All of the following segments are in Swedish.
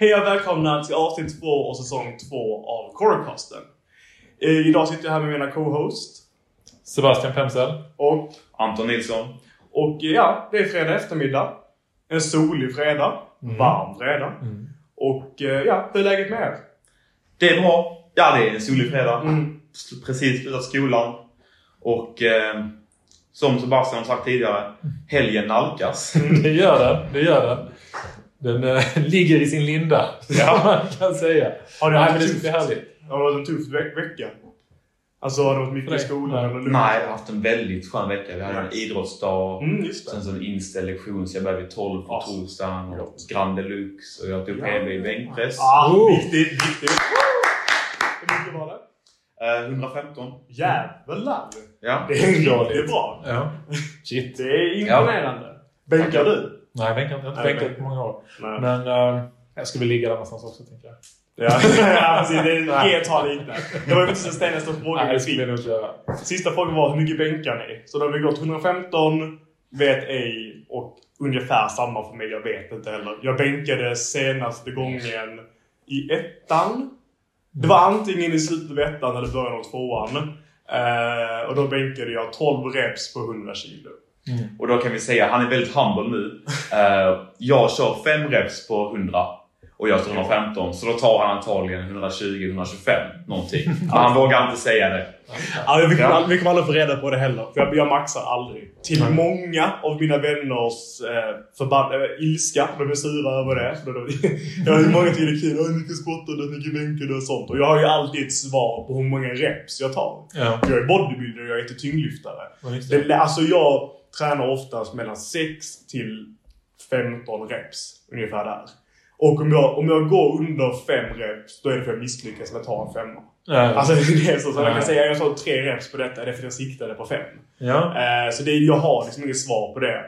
Hej och välkomna till avsnitt två och säsong två av Corecasten. Eh, Idag sitter jag här med mina co-host. Sebastian Pemsel. Och, Anton Nilsson. och eh, ja, det är fredag eftermiddag. En solig fredag. Varm fredag. Och eh, ja, hur är läget med er? Det är bra. Ja, det är en solig fredag. Mm. Precis slutat skolan. Och eh, som Sebastian har sagt tidigare, helgen nalkas. Det gör den. Det gör den. Den eh, ligger i sin linda. Ja. man kan säga. Har du haft det härligt. Har det varit en tuff veck- vecka? Alltså har det varit mycket i skolan eller? Nej, jag har haft en väldigt skön vecka. Vi hade en idrottsdag. Mm, just Sen det. så en inställd lektion så jag började vid 12 på Ja. torsdagen. Och Gott. Grand Deluxe. Och jag tog Ja. PB i bänkpress. Ah, Oh. viktigt, viktigt. Hur mycket var det? Eh, 115. Jävlar! Ja. Det är riktigt bra. Ja. Shit. Det är imponerande. Bänkar du? Nej, jag har inte bänkat bänk. på många år. Nej. Men eh, jag väl ligga där någonstans också, tänker jag. Ja, precis. Det G tar lite. Det var faktiskt den nästa frågan Nej, vi fick. Sista frågan var hur mycket bänkar ni? Så då har vi gått 115, vet ej och ungefär samma för mig. Jag vet inte heller. Jag bänkade senaste gången i ettan. Det var antingen i slutet av ettan eller början av tvåan. Eh, och då bänkade jag 12 reps på 100 kilo. Och då kan vi säga, han är väldigt humble nu. Eh, jag kör 5 reps på 100. Och jag står 115. Så då tar han antagligen 120-125 någonting. Men han vågar inte säga det. Ja, vi, kommer, Ja. vi kommer aldrig få reda på det heller. För jag, jag maxar aldrig. Till många av mina vänners eh, förban- äh, ilska. De är sura över det. Jag har många tycker det är kul. Hur mycket spottar du? Hur mycket bänkar du? Och sånt. Och jag har ju alltid ett svar på hur många reps jag tar. Ja. Jag är bodybuilder och jag är inte tyngdlyftare. Ja, det. Det, alltså jag tränar oftast mellan 6 till 15 reps. Ungefär där. Och om jag, om jag går under 5 reps, då är det för att jag misslyckas med att ta en femma. Ja. Alltså det är så, så man kan säga jag tar tre reps på detta, det är för att jag siktade på fem. ja. Eh, så det, jag har liksom inget svar på det.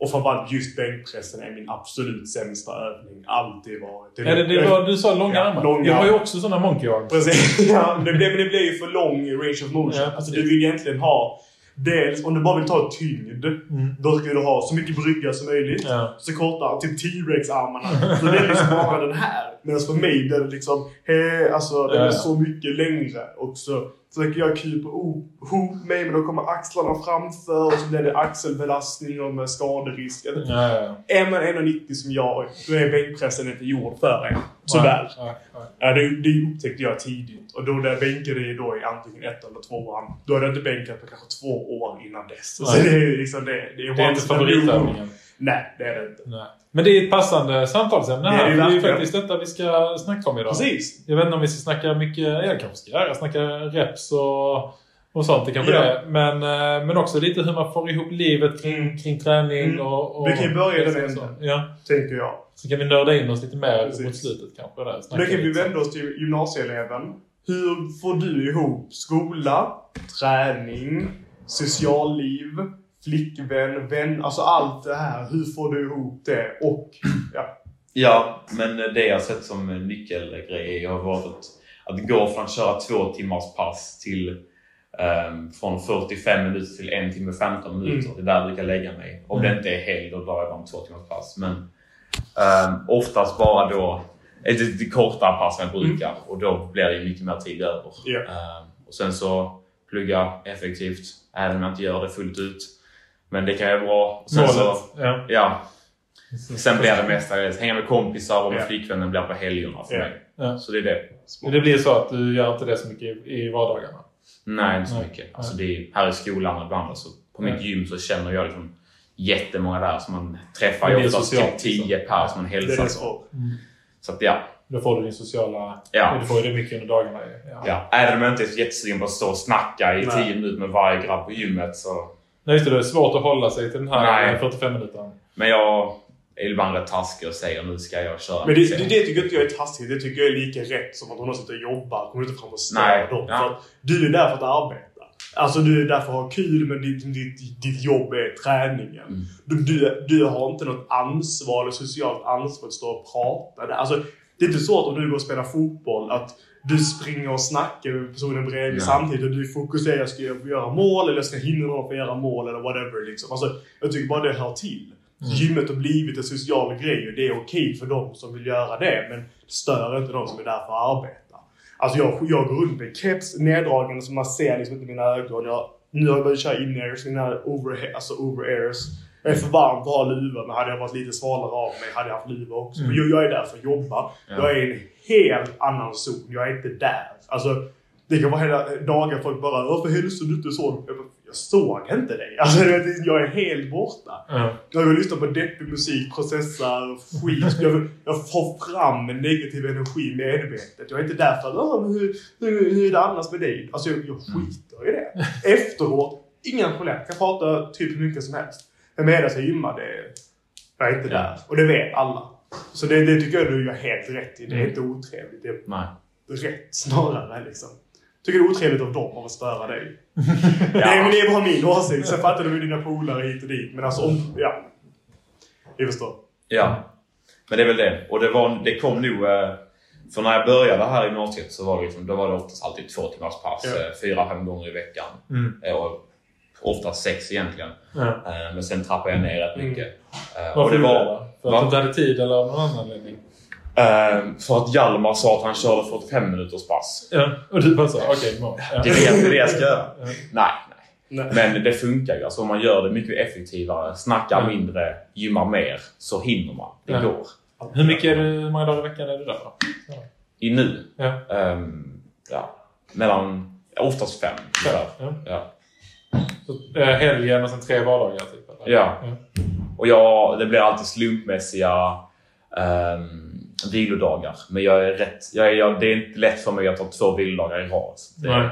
Och framförallt just bänkpressen är min absolut sämsta övning. Alltid varit. Det, det var, du sa långa Ja, armar. långa Jag har ju också sådana monkey arms. Precis. Ja, det, blir, men det blir ju för lång range of motion. Ja, alltså, du vill egentligen ha Dels om du bara vill ta tyngd, då ska du ha så mycket brygga som möjligt. Mm. Ja. Så korta, typ T-Rex-armarna. Så det är liksom bara den här. Medan för mig det liksom, he, alltså den Ja, är så mycket längre. Och så försöker jag krypa ihop mig, men då kommer axlarna framför och så blir det axelbelastning och med skaderisk. Ja. Är man 1,90 som jag, då är bänkpressen inte gjord för en. Tyvärr. Ja, ja. Ja, det, det upptäckte jag tidigt. Och då jag bänkade det då i antingen ett eller tvåan. Då hade jag inte bänkat på kanske två år innan dess. Så Nej. det är liksom det. Det är, Det är inte favoritövningen. Nej, det är det inte. Nej. Men det är ett passande samtalsämne Det är här. det är ju faktiskt detta vi ska snacka om idag. Precis. Jag vet inte om vi ska snacka mycket, jag kanske ska göra, snacka reps och, och sånt. Det kanske Ja. det. Men, eh, men också lite hur man får ihop livet kring, Mm. kring träning Mm. och, och... Vi kan ju börja den änden. Ja. Tänker jag. Så kan vi nörda in oss lite mer Precis. mot slutet kanske. Där, Då kan vi vända oss till gymnasieeleven. Hur får du ihop skola, träning, socialliv, flickvän, vän, alltså allt det här. Hur får du ihop det? Och, ja. Ja, men det jag sett som en nyckelgrej har varit att, att gå från att köra två timmars pass till ehm, från 45 minuter till en timme och 15 minuter. Mm. Det är där jag brukar lägga mig. Om Mm. det inte är helg, då drar jag bara två timmars pass. Men um, oftast bara då ett lite kortare pass än jag brukar och då blir det mycket mer tid över. Ja. Ehm, och sen så plugga effektivt, även om jag inte gör det fullt ut. Men det kan ju vara bra. Sen Målet. så, Ja. ja, Sen blir det mestadels hänga med kompisar och med Ja. flickvännen blir på helgerna för Ja. mig. Ja. Så det är det. Men det blir så att du gör inte det så mycket i, vardagarna? Nej, inte så Nej. mycket. Alltså det är, här i skolan ibland alltså, på mitt gym så känner jag liksom jättemånga där som man träffar blir oftast typ 10 liksom. per som man hälsar det så. så. Så att ja. Då får du din sociala... Ja. Du får ju det mycket under dagarna. Ja. ja. Även om jag inte är så jättesugen på att stå och snacka i Nej. 10 minuter med varje grabb på gymmet så... Nej, just det. Det är svårt att hålla sig till den här Nej. 45 minuterna. Men jag är ibland rätt taskig och säger nu ska jag köra. Men det, det, det tycker inte jag är taskigt. Det tycker jag är lika rätt som att hon har suttit och jobbat. Kommer inte fram och stör dem. ja. För att du är där för att arbeta. Alltså du är där för att ha kul men ditt, ditt, ditt jobb är träningen. Mm. Du, du, du har inte något ansvar eller socialt ansvar att stå och prata. där. Alltså, det är inte så att om du går och spelar fotboll att du springer och snackar med personen bredvid Nej. samtidigt och du fokuserar, jag ska göra mål eller jag ska hinna någon för att göra mål eller whatever liksom. Alltså, jag tycker bara det hör till. Gymmet har blivit en social grej och det är okej för dem som vill göra det. Men stör inte de som är där för att arbeta. Alltså jag, jag går runt med keps neddragen så man ser liksom inte mina ögon. Jag, nu har jag börjat köra in-airs, mina over, alltså over-airs. Jag är för varm för att ha luva men hade jag varit lite svalare av mig hade jag haft luva också. Mm. Men jag, är där för att jobba. Ja. Jag är i en helt annan zon. Jag är inte där. Alltså, det kan vara hela dagar folk bara “Varför hälsar du inte så?” Jag, bara, jag såg inte dig. Alltså, jag är helt borta. Ja. Jag vill lyssna på deppig musik, processar skit. Jag, vill- jag får fram en negativ energi medvetet. Jag är inte där för att "Åh, men hur, hur, hur är det annars med dig? Alltså jag, jag skiter i det. Efteråt, inga problem. Jag kan prata typ hur mycket som helst. Men medan jag gymmar, det är inte där. Och det vet alla. Så det, det tycker jag du gör helt rätt i. Det är inte otrevligt. Det är Nej. rätt snarare liksom. Tycker det är otrevligt av dem att störa dig. Nej men det är bara min åsikt. Sen fattar du med dina polare hit och dit. Men alltså om... Ja. Vi förstår. Ja. Men det är väl det. Och det, var, det kom nog... eh, För när jag började här i gymnasiet så var det, liksom, då var det oftast alltid två timmars pass. Ja. eh, Fyra, fem gånger i veckan. Mm. Eh, Och oftast sex egentligen. Ja. Eh, Men sen trappade jag ner rätt Mm. mycket. Eh, och Varför det var... det? För Va? att du inte hade tid eller av någon annan anledning? eh, för att Hjalmar sa att han körde 45 minuters pass. Ja. Och du bara så, okej, okay, ja. Det är det, det det jag ska göra. Ja. Nej, nej. Nej. Men det funkar ju. Alltså om man gör det mycket effektivare, snackar Mm. mindre, gymmar mer, så hinner man. Det Ja. går. Hur mycket är du, hur många dagar i veckan är du där då? Ja. I nu, Ja. ehm, ja, mellan, oftast fem. Ja. Ja. Så, eh, helgen och sen tre vardagar typ? eller? Ja. Och jag, det blir alltid slumpmässiga um, vilodagar. Men jag är rätt, jag är, jag, det är inte lätt för mig att ta två vilodagar i rad. Det, Nej.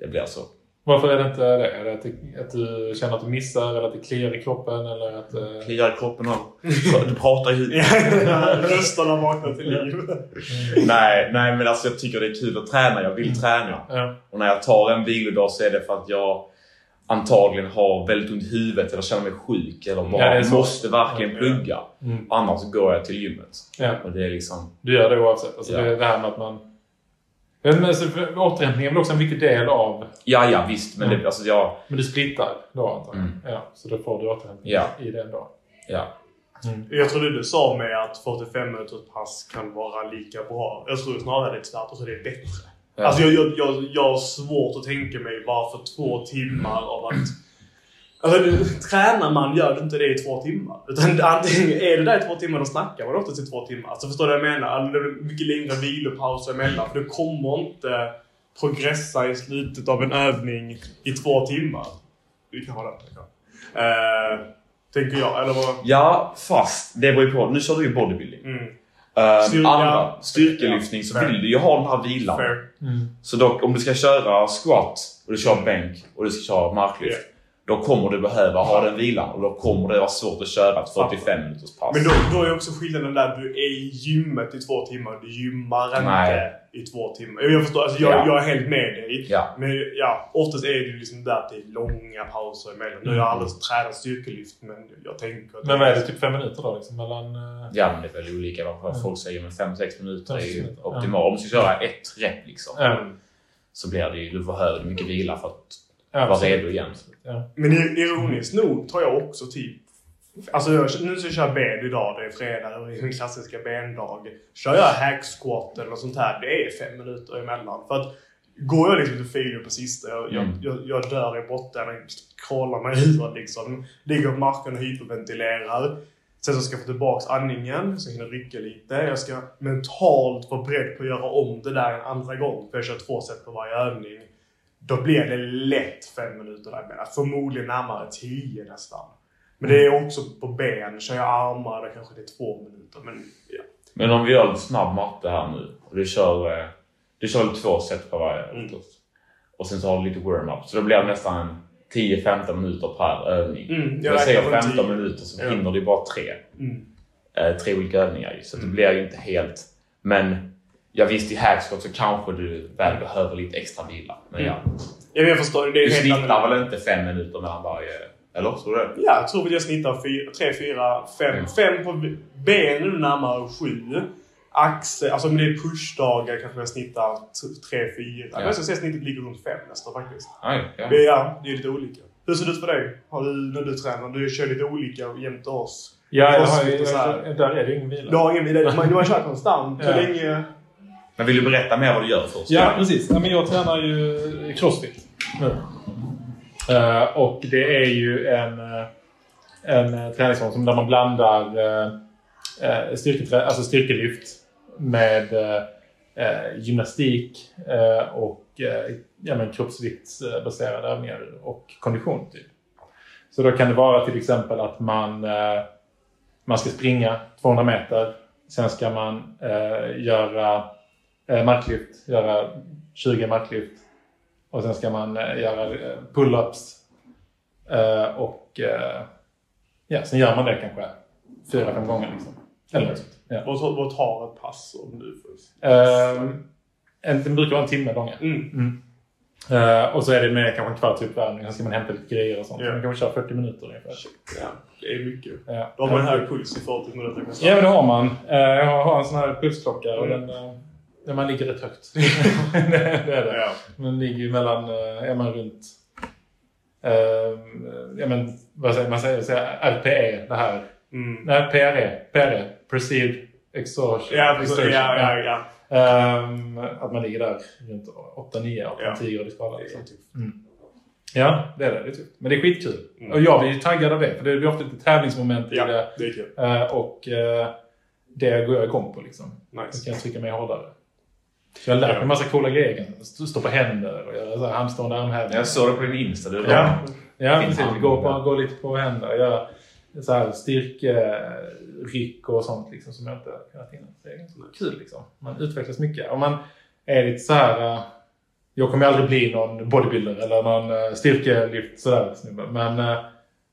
det blir så. Varför är det inte det? Är det att, det, att du känner att du missar eller att det kliar i kroppen eller att... eh, Kliar i kroppen och du pratar i huvudet. Rösterna vaknar till liv. nej, nej, men alltså jag tycker det är kul att träna. Jag vill Mm. träna. Ja. Och när jag tar en vilodag så är det för att jag antagligen har väldigt ont i huvudet eller känner mig sjuk eller bara Ja, måste verkligen plugga. Mm. Annars går jag till gymmet. ja. Och det är liksom... Du gör det oavsett. Alltså Ja. det, det här med att man... Men, men, så, för, återhämtning är väl också en viktig del av... Ja, ja visst. Men Mm. det, alltså jag... Men du splittar då antagligen? Mm. Ja, så då får du återhämtning Ja. i det ändå? Ja. Mm. Jag trodde du sa med att 45 minuters pass kan vara lika bra. Jag tror snarare det är tvärtom, så det är bättre. Ja. Alltså jag, jag, jag, jag har svårt att tänka mig varför två timmar av att... Alltså, det- tränar man gör du inte det i två timmar. Utan antingen är du där i två timmar och snackar man oftast i två timmar. Alltså förstår du vad jag menar? Alltså, det är mycket längre vilopauser emellan. För du kommer inte progressa i slutet av en övning i två timmar. Vi kan ha. Ja. Eh, tänker jag. Eller vad? ja, fast det beror ju på. Nu kör du ju bodybuilding. Mm, Styrka. andra, styrkelyftning så Fair. vill du ju ha den här vilan. Mm. Så då, om du ska köra squat och du kör bänk och du ska köra marklyft. Yeah. Då kommer du behöva ha den vilan och då kommer det vara svårt att köra ett 45 minuters pass. Men då, då är också skillnaden där du är i gymmet i två timmar. Du gymmar inte Nej. I två timmar. Jag förstår, alltså jag, Ja. jag är helt med dig. Ja. Men ja, oftast är det ju liksom där att det är långa pauser emellan. Nu har jag aldrig tränat styrkelyft men jag tänker att... Men vad är det? Typ fem minuter då? Liksom, mellan... eh, Ja, men det är väl olika vad Mm. folk säger. Men 5-6 minuter är Sex ju optimalt. Om du ska köra ett rep liksom. Ja. Så blir det ju, du behöver mycket vila för att Ja, vara redo igen. Ja. Men ironiskt nog tar jag också typ... Alltså jag, nu ska jag köra ben idag, det är fredag och det är min klassiska bendag. Kör jag hack eller sånt här, det är fem minuter emellan. För att går jag liksom till failure på sista, jag, Mm. jag, jag, dör i botten, krålar mig ur liksom. Ligger på marken och hyperventilerar. Sen så ska jag få tillbaks andningen, så jag hinner rycka lite. Jag ska mentalt vara beredd på att göra om det där en andra gång. För jag kör två set på varje övning. Då blir det lätt fem minuter däremellan. Förmodligen närmare tio nästan. Men det är också på ben. Kör jag armar, kanske det är två minuter. Men ja. Men om vi gör lite snabb matte här nu och du kör, eh, du kör väl två set på varje Mm. Och sen så har du lite warm-up. Så då blir det nästan en 10-15 minuter per övning. Mm, jag jag säger räknar på 15 tio. minuter så hinner du bara tre. Mm. Eh, tre olika övningar. Så Mm. det blir ju inte helt... Men jag visst i hackskott så kanske du väl behöver lite extra vila. Men Mm. ja. Ja, jag förstår. Det är Du snittar väl inte fem minuter mellan varje... Eller? Tror du det? Ja, jag tror att jag snittar fyra, tre, fyra, fem. Mm. Fem på ben nu närmare sju. Axel, alltså om det är pushdagar kanske jag snittar t- tre, fyra. Ja. Jag skulle säga snittet ligger runt fem nästan faktiskt. Aj, ja. Men ja, det är lite olika. Hur ser det ut för dig? Har du, när du tränar? Du kör lite olika jämt oss. Ja, jag har, här. jag, där är det ingen vila. Du har ingen vidare. Man, man kör konstant. Ja. länge... Men vill du berätta mer vad du gör först? Ja, precis. Ja, men jag tränar ju crossfit nu. Eh, och det är ju en, eh, en träningsform som där man blandar eh, uh, styrketrä- alltså styrkelyft med uh, gymnastik och uh, ja, men kroppsviktsbaserade övningar och kondition. Typ. Så då kan det vara till exempel att man, man ska springa 200 meter. Sen ska man göra marklyft, göra 20 marklyft. Och sen ska man eh, göra eh, pull-ups. Eh, och ja, sen gör man det kanske fyra, fem gånger. Liksom. Eller något sånt. Ja. Vad, vad tar ett pass om du får... Eh, en, det brukar vara en timme långa. Mm. Eh, och så är det med kanske en kvarts uppvärmning. Sen ska man hämta lite grejer och sånt. Ja. Man kanske köra 40 minuter ungefär. Ja, det är mycket. Ja. Då har man en hög puls i 40 minuter. Ja, men det har man. Eh, jag har en sån här pulsklocka och Mm. den, eh, den man ligger rätt högt. det, är det. Ja. Den ligger ju mellan, eh, är man runt, eh, ja men vad säger man, säger, säger RPE, det här. Mm. Nej, PRE, PRE, Perceived Exhaustion. Ja. Exertion. ja, ja, ja. Ehm, att man ligger där runt 8-9 av Ja. en 10 gradig skala. Liksom. tufft. Ja, det är det. Det är tufft. Men det är skitkul. Mm. Och jag blir ju taggad av det. För det blir ofta lite tävlingsmoment i Ja, det. det är kul. Eh, och eh, det går jag igång på liksom. Då Nice. kan jag trycka mig hårdare. Så jag har lärt mig en massa coola grejer. Stå- på händer och göra så här handstående armhävningar. Jag såg det på din Insta. Du Ja, ja precis. Gå, på, gå lite på händer. Göra så här styrkeryck och sånt liksom, som jag inte kunnat innan. Det är ganska kul liksom. Man utvecklas mycket. Och man är lite så här... eh, jag kommer aldrig bli någon bodybuilder eller någon uh, styrkelyft sådär snubbe. Men eh,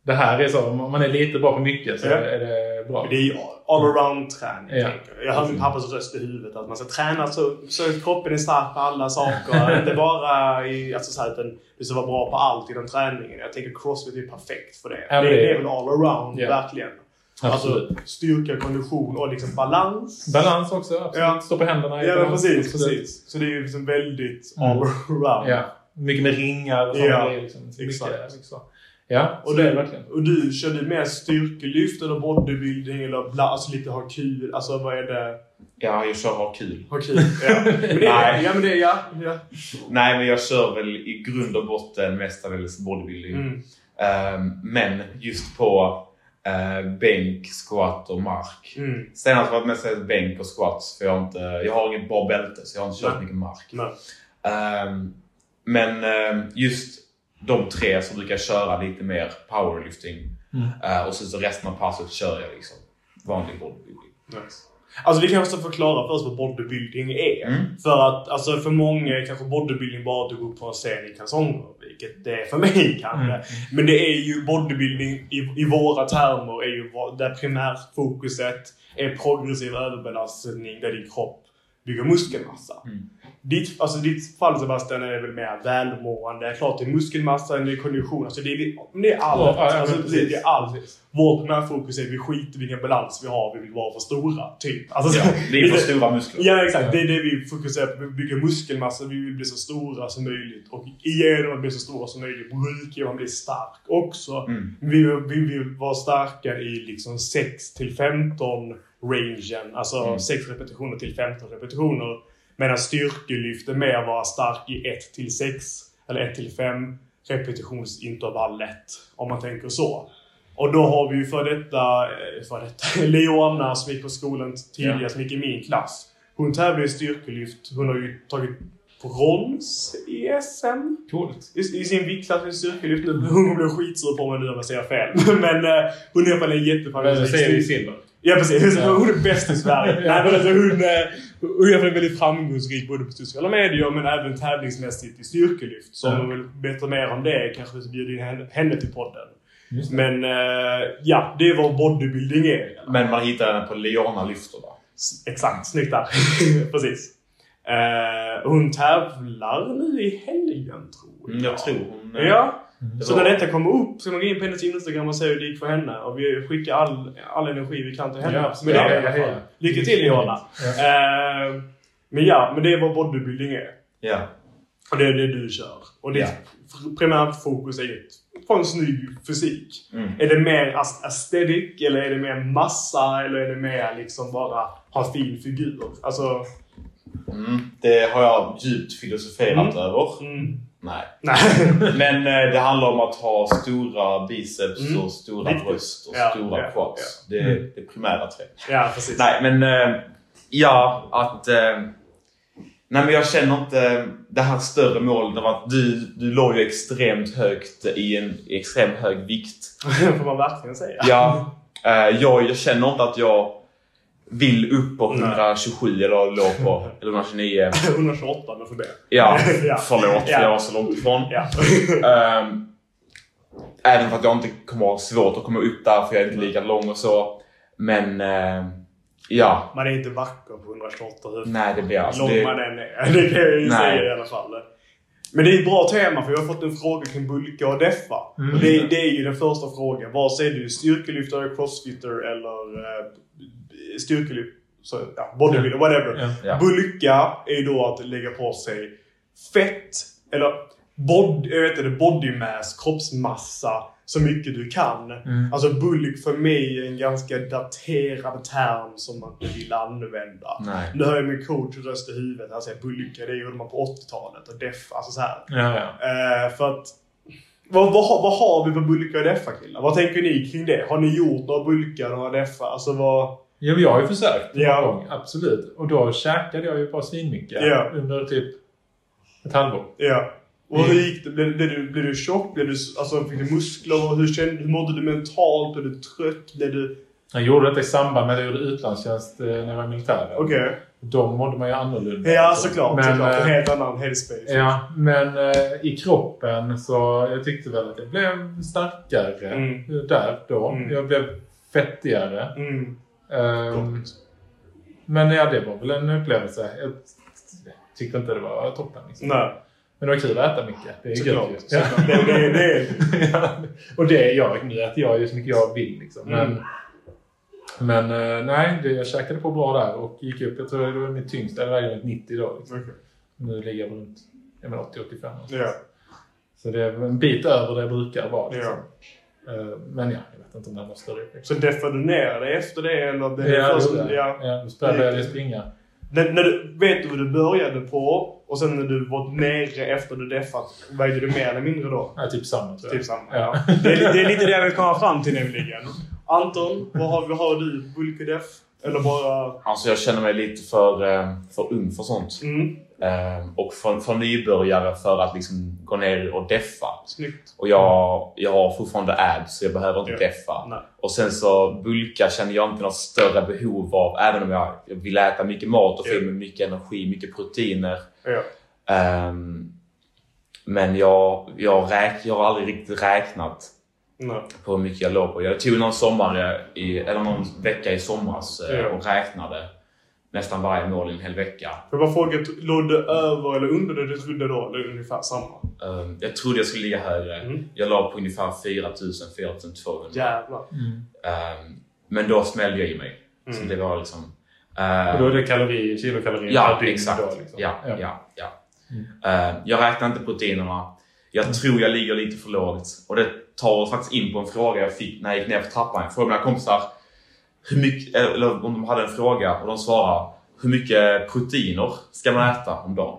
det här är så. Om man är lite bra på mycket så Ja. är det bra. Det är ju all-around-träning. Ja. Jag hör min pappas röst i huvudet att man ska träna så, så att kroppen är stark på alla saker. inte bara i, alltså så här, utan du ska vara bra på allt inom träningen. Jag tänker crossfit är perfekt för det. Ja, det, det är- väl all-around, Ja. verkligen. Absolut. Alltså styrka, kondition och liksom balans. Balans också. Absolut. Ja. Stå på händerna. i Ja, balans. precis, Absolut. precis. Så det är ju liksom väldigt Mm. all-around. Ja. Mycket med ringar och sånt. Ja, liksom. Exakt. Mycket, mycket så. Ja, Och, det du, verkligen. och du, kör du mer styrkelyft eller bodybuilding eller bla, alltså lite ha kul? Alltså vad är det? Ja, jag kör ha kul. Ha kul? Ja. Men det är, Nej. ja men det är, ja. ja. Nej, men jag kör väl i grund och botten mestadels bodybuilding. Mm. Ehm, men just på eh, bänk, squat och mark. Mm. Senast var det mest bänk och squats. För jag har, inte, jag har inget bra bälte så jag har inte kört Nej. mycket mark. Nej. Ehm, men ehm, just de tre så brukar köra lite mer powerlifting. Mm. Eh, och sen så resten av passet kör jag liksom vanlig bodybuilding. Nice. Alltså vi kanske ska förklara för oss vad bodybuilding är. Mm. För att alltså för många är kanske bodybuilding bara att du går upp på en scen i kalsonger. Vilket det är för mig kanske. Mm. Men det är ju bodybuilding i, i våra termer är ju där primärfokuset är progressiv överbelastning där din kropp bygger muskelmassa. Mm. Ditt, alltså ditt fall Sebastian är väl mer välmående. Klart det är muskelmassa, det är kondition. Alltså det är, det är allt. Ja, ja, alltså, det, är allt. Vårt primärfokus är vi skiter i vilken balans vi har. Vi vill vara för stora. Typ. Alltså, Ja, det är för stora muskler. Ja exakt, det är det vi fokuserar på. Vi bygger muskelmassa, vi vill bli så stora som möjligt. Och genom att bli så stora som möjligt brukar man bli stark också. Mm. Vi, vi vill vara starka i liksom 6 till 15 rangen. Alltså Mm. 6 repetitioner till 15 repetitioner. Medan styrkelyft är mer vara stark i 1 till 6 eller 1 till 5 repetitionsintervallet. Om man tänker så. Och då har vi ju för detta, eh, för detta Leona som gick på skolan tidigare, Ja. som gick i min klass. Hon tävlar i styrkelyft. Hon har ju tagit brons i SM. Coolt. I, i sin viktklass i styrkelyft. Nu- Hon blir skitsur på mig nu om jag säger fel. Men eh, hon är i alla fall en Men jätteframgångsrik säger vi silver. Ja precis, Ja. hon är bäst i Sverige. Nej, men alltså, hon, hon är väldigt framgångsrik både på sociala medier men även tävlingsmässigt i styrkelyft. Så om hon vill veta mer om det kanske vi bjuda in henne, henne till podden. Men eh, ja, det är vad bodybuilding är. Men man hittar den på Leona lyfter va? Exakt, snyggt där. Precis. Eh, hon tävlar nu i helgen tror jag. Mm, jag tror hon... eh, Ja, det så var- när detta kommer upp så kan man gå in på hennes Instagram och se hur det gick för henne. Och vi skickar all, all energi vi kan till henne. Ja, Men det ja, ja, ja. Lycka till Johanna! Ja. Eh, men ja, men det är vad bodybuilding är. Ja. Och det är det du kör. Och ditt primärt fokus är ju få en snygg fysik. Mm. Är det mer aesthetic eller är det mer massa eller är det mer liksom bara ha fin figur? Alltså, Mm. Det har jag djupt filosoferat Mm. över. Nej. Nej. Men eh, det handlar om att ha stora biceps Mm. och stora Viktigt. bröst och Ja, stora ja, quads. Det är Mm. det primära tre. ja, precis. Nej, men eh, ja, att... Eh, nej, men jag känner inte det här större målet av att du, du låg ju extremt högt i en extremt hög vikt. får man verkligen säga. Ja, eh, jag, jag känner inte att jag vill upp på Nej. 127 eller låg på eller 129. 128 men för det. Ja, Ja. förlåt för Ja. jag var så långt ifrån. Ja. Ehm, även för att jag inte kommer ha svårt att komma upp där för jag är inte lika lång och så. Men ehm, ja, Man är inte vacker på 128 hur nej det blir alltså... lång Det, man än är. Det kan jag ju Nej. säga i alla fall. Men det är ett bra tema för jag har fått en fråga kring bulka och deffa. Mm. Och det, det är ju den första frågan. Vare sig du är styrkelyftare, crossfitter eller eh, styrkelyft, så, ja, bodybuilder, whatever. Ja. Ja. Bulka är ju då att lägga på sig fett, eller bod, jag vet inte, body mass, kroppsmassa, så mycket du kan. Mm. Alltså bulk för mig är en ganska daterad term som man inte vill använda. nej. Nu hör jag min coach röst i huvudet. Han säger bulka, det gjorde man på 80-talet. Och def, alltså så här. Ja, ja. Eh, för att... Vad, vad, har- vad har vi för bulka och deffa killar? Vad tänker ni kring det? Har ni gjort några bulkar, några deffa? Alltså vad... Men jag har ju försökt någon Ja. gång. Absolut. Och då käkade jag ju bara svinmycket Ja. under typ ett halvår. Ja. Och hur gick det? Blev, blev, du, blev du tjock? Blev du, alltså, fick du muskler? Hur, kände, hur mådde du mentalt? Blev du trött? Blev du... Jag gjorde detta i samband med att jag gjorde utlandstjänst eh, när jag var i militären. Okej. Då mådde man ju annorlunda. Ja, såklart. Men, såklart. En eh, helt annan headspace. Ja, men eh, i kroppen så jag tyckte väl att jag blev starkare Mm. där då. Mm. Jag blev fettigare. Mm. Gott. men ja, det var väl en upplevelse. Jag tyckte inte det var toppen. Liksom. Nej, Men det var kul att äta mycket. Det är såklart. gött ju. Ja. Det, det, det ja. Och det, jag, nu äter jag ju så mycket jag vill liksom. Men, Mm. men eh, nej, det, jag käkade på bra där och gick upp. Jag tror det var mitt tyngsta. Jag vägde runt 90 då. Liksom. Okej. Nu ligger jag runt ja, men 80-85. Ja. Så det är en bit över det jag brukar vara. Liksom. Ja. Eh, Men ja, jag vet inte om det var större effekt. Så deffade du ner dig efter det? Eller det Ja, först- det ja. Ja, då började jag springa. När, när du, vet du vad du började på? Och sen när du var nere efter du deffat, vägde du mer eller mindre då? Ja, typ samma tror jag. Typ samma. Ja. Det, är, det är lite det jag vill komma fram till nämligen. Anton, vad har, vad har du? Bulkedeff? Eller bara... Alltså jag känner mig lite för, eh, för ung för sånt. Mm, och för, för nybörjare för att liksom gå ner och deffa. snyggt. Och jag, jag har fortfarande abs så jag behöver inte Ja. deffa. Nej. Och sen så bulka känner jag inte något större behov av. Även om jag, vill äta mycket mat och få Ja. mycket energi, mycket proteiner. Ja. Ehm, men jag, jag, räk, jag har aldrig riktigt räknat Nej. på hur mycket jag låg på. Jag tog någon sommar, i, eller någon vecka i somras eh, och räknade nästan varje mål i en hel vecka. Får jag bara fråga, låg du över eller under det du trodde då? Eller ungefär samma? Ehm, jag trodde jag skulle ligga högre. Mm. Jag låg på ungefär 4000-4200. Jävlar. Mm. Ehm, men då smällde jag i mig. Så Mm. det var liksom... Och ehm, då är det kalorier, kilokalorier Ja, per dygn exakt. Då, liksom. Ja, Ja. ja, ja. Mm. Ehm, jag räknar inte proteinerna. Jag tror jag ligger lite för lågt. Och det tar oss faktiskt in på en fråga jag fick när jag gick ner för trappan. Jag frågade mina kompisar hur mycket, eller om de hade en fråga och de svarade hur mycket proteiner ska man äta om dagen?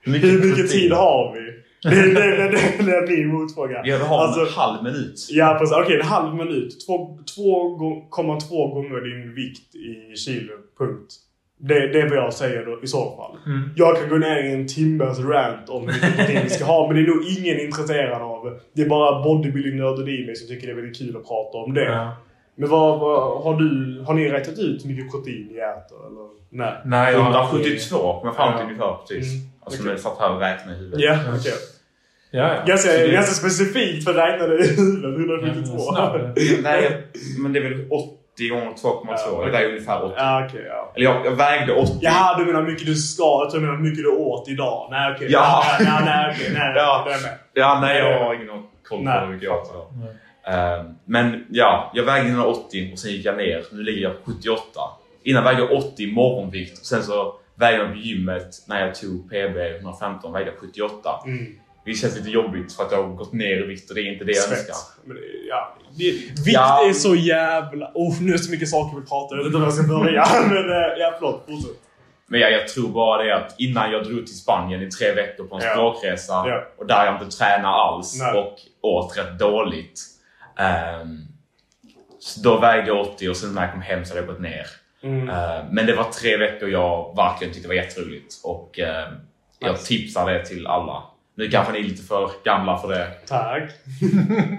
Hur Hur mycket tid har vi? Det, det, det, det, det blir motfrågan. Ja, vi har Alltså- en halv minut. Ja, precis. Okej, en halv minut. 2,2 gånger din vikt i kilo. Punkt. Det, det är vad jag säger då, i så fall. Mm. Jag kan gå ner i en timmes rant om hur mycket protein vi ska ha, men det är nog ingen intresserad av. Det är bara bodybuilding-nördar i mig som tycker det är väldigt kul att prata om det. Ja. Men vad, vad, har, du, har ni räknat ut hur mycket protein ni äter? Eller? Nej. Nej, jag har aldrig- 172 kom jag fram till Ja. ungefär precis. Mm, Alltså okej. när jag satt här och räknade i huvudet. Ja, okej. Ja, ja. Ganska, det- ganska specifikt för att räkna det i huvudet. 172. Snabb. Nej, men det är väl 80 gånger 2,2. Ja, Det är ungefär 80. Ja, okej. ja. Eller jag, jag vägde 80. Jaha, du menar hur mycket du ska. Jag tror du menar hur mycket du åt idag. Nej, okej. Ja. Nej, nej, nej, okej. Nej, Ja. Ja, nej jag har ingen koll på Nej. hur mycket jag åt idag. Nej. Ehm, men ja, jag vägde 180 och sen gick jag ner. Nu ligger jag på 78. Innan vägde jag 80 morgonvikt och sen så vägde på gymmet när jag tog PB 115, vägde 78. Mm. Det känns lite jobbigt för att jag har gått ner i vikt och det är inte det jag önskar. Men, ja, det, vikt Ja. är så jävla... Oh, nu är det så mycket saker vi pratar om. Jag vet inte var jag ska börja. Men eh, ja, förlåt. Fortsätt. Men jag, jag tror bara det att innan jag drog till Spanien i tre veckor på en Ja. språkresa Ja. och där jag inte tränar alls Nej. och åt rätt dåligt. Ehm, så då vägde jag 80 och sen när jag kom hem så hade jag gått ner. Mm. Eh, men det var tre veckor jag verkligen tyckte var jätteroligt och jag Nice. tipsar det till alla. Nu kanske ni är lite för gamla för det. Tack.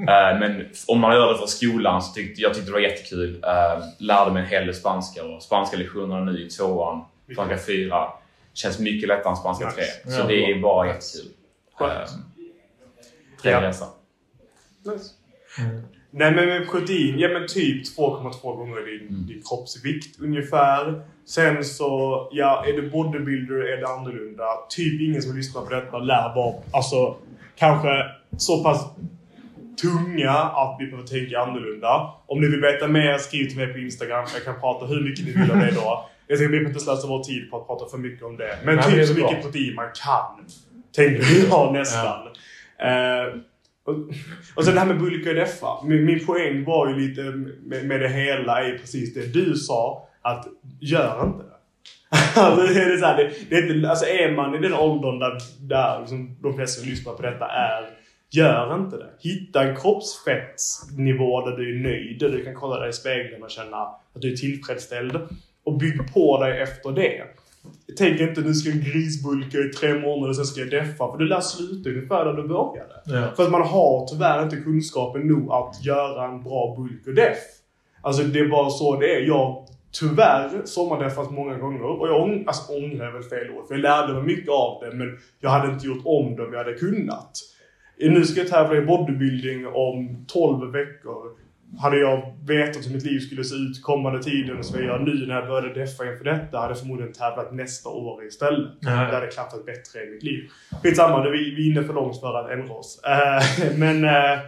Eh, men om man gör det för skolan så tyckte jag tyckte det var jättekul. Uh, lärde mig en hel del spanska och spanska lektionerna nu i tvåan, spanska fyra, känns mycket lättare än spanska Nice. tre. Så Ja, det är bara jättekul. Uh, trevlig resa. Nice. Nej men med protein, ja men typ 2,2 gånger din, Mm. din kroppsvikt ungefär. Sen så, ja är du bodybuilder är det annorlunda. Typ ingen som lyssnar på detta lär vara, alltså kanske så pass tunga att vi behöver tänka annorlunda. Om ni vill veta mer, skriv till mig på Instagram. Jag kan prata hur mycket ni vill om det då. Jag tänker vi inte slösa vår tid på att prata för mycket om det. Men Nej, det typ är så bra. mycket protein man kan. Tänker jag nästan. Eh, och, och sen det här med bulka och deffa. Min, min poäng var ju lite med, med det hela är precis det du sa. Att gör inte det. alltså, det är så här, det, det är inte, alltså är man i den åldern där, där liksom de flesta som lyssnar på detta är. Gör inte det. Hitta en kroppsfettsnivå där du är nöjd. Där du kan kolla dig i spegeln och känna att du är tillfredsställd. Och bygg på dig efter det. Tänk inte nu ska jag grisbulka i tre månader och sen ska jag deffa. För du lär sluta ungefär där du började. Ja. För att man har tyvärr inte kunskapen nog att göra en bra bulk och def. Alltså det är bara så det är. Jag tyvärr sommardeffat många gånger och jag ång- alltså, ångrar är väl fel ord. För jag lärde mig mycket av det men jag hade inte gjort om det om jag hade kunnat. Nu ska jag tävla i bodybuilding om 12 veckor. Hade jag vetat hur mitt liv skulle se ut kommande tiden som jag gör nu när jag började deffa inför detta hade jag förmodligen tävlat nästa år istället. Ja, Det hade klaffat bättre i mitt liv. Skitsamma, vi, vi är inne för långt för att ändra oss. Eh, men eh,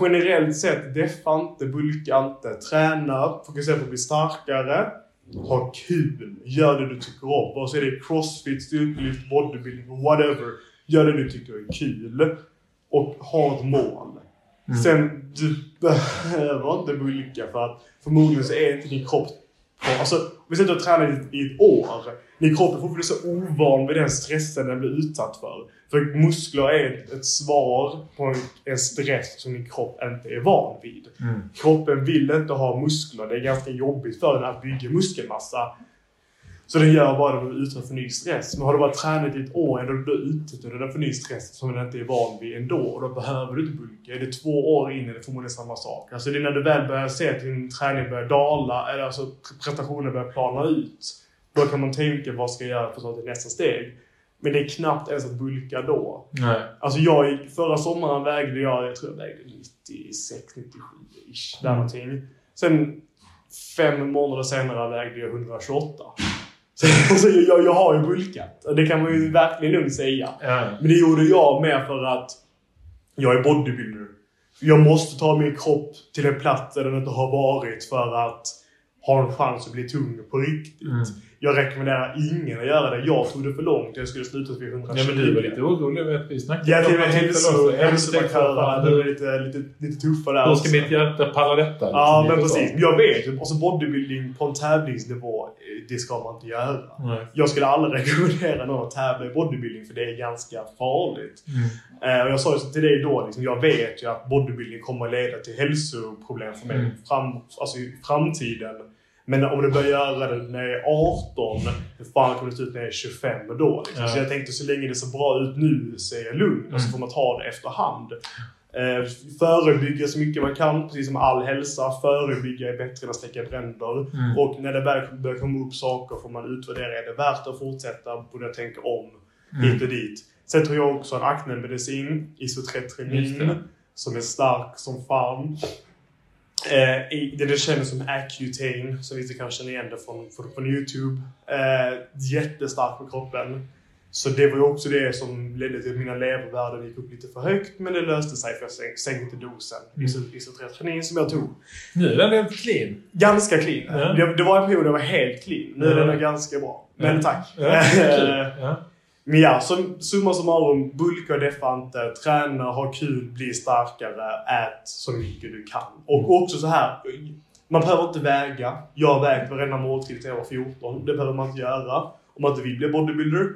generellt sett, deffa inte, bulka inte, träna, fokusera på att bli starkare. Ha kul, gör det du tycker om. Vare sig det är crossfit, styrkelyft, bodybuilding, whatever. Gör det du tycker är kul. Och ha ett mål. Sen, du behöver inte bulka för att förmodligen så är inte din kropp alltså, vi sitter och tränar i, i ett år. Din kropp är fortfarande så ovan vid den stressen den blir utsatt för. För muskler är ett, ett svar på en, en stress som din kropp inte är van vid. Mm. Kroppen vill inte ha muskler. Det är ganska jobbigt för den att bygga muskelmassa. Så den gör bara att du utsatt för ny stress. Men har du bara tränat i ett år är du utsätter den för ny stress som den inte är van vid ändå. Och då behöver du inte bulka. Är det två år in är det förmodligen samma sak. Alltså det är när du väl börjar se att din träning börjar dala, eller alltså prestationen börjar plana ut. Då kan man tänka vad ska jag göra för att ta till nästa steg. Men det är knappt ens att bulka då. Nej. Alltså jag, förra sommaren vägde jag, jag tror jag vägde 96, 97 ish. Där Mm. någonting. Sen fem månader senare vägde jag 128. Så, jag, jag har ju bulkat. Det kan man ju verkligen lugnt säga. Ja. Men det gjorde jag med för att jag är bodybuilder. Jag måste ta min kropp till en plats där den inte har varit för att ha en chans att bli tung på riktigt. Mm. Jag rekommenderar ingen att göra det. Jag tog det för långt. Jag skulle sluta vid 120. Ja, men du var lite orolig över att vi snackade Ja, och om med att hälso, titta loss. hälsomarkörerna. Hur- De är lite, lite, lite tuffa där. Hur ska mitt hjärta palla detta? Ja, liksom? men så. precis. Jag vet ju. Alltså bodybuilding på en tävlingsnivå, eh, det ska man inte göra. Nej. Jag skulle aldrig rekommendera någon att tävla i bodybuilding för det är ganska farligt. Mm. Eh, och jag sa ju så till dig då, liksom, jag vet ju att bodybuilding kommer leda till hälsoproblem för mig Mm. fram, alltså i framtiden. Men om du börjar göra det när jag är 18, hur fan kommer det se ut när jag är 25 då? Liksom. Ja. Så jag tänkte så länge det ser bra ut nu så är jag lugn och så Mm. får man ta det efterhand. Eh, förebygga så mycket man kan, precis som all hälsa. Förebygga är bättre än att släcka bränder. Mm. Och när det väl börjar komma upp saker får man utvärdera. Är det värt att fortsätta? Borde jag tänka om? Mm. Hit och dit. Sen tror jag också en aknemedicin, det. som är stark som fan. Eh, det det känns som Accutane, som vi kan känna igen det från, från, från YouTube. Eh, jättestark på kroppen. Så det var ju också det som ledde till att mina levervärden gick upp lite för högt. Men det löste sig för jag sänk- sänkte dosen. Mm. Mm. Isotretinoin som jag tog. Nu är den clean. Ganska clean. Ja. Det, det var en period där jag var helt clean. Nu är Ja. den ganska bra. Men Ja. tack. Men ja, som, summa summarum. Bulka och deffa inte. Träna, ha kul, bli starkare. Ät så mycket du kan. Och också så här. Man behöver inte väga. Jag har vägt varenda måltid till jag var 14. Det behöver man inte göra. Om man inte vill bli bodybuilder.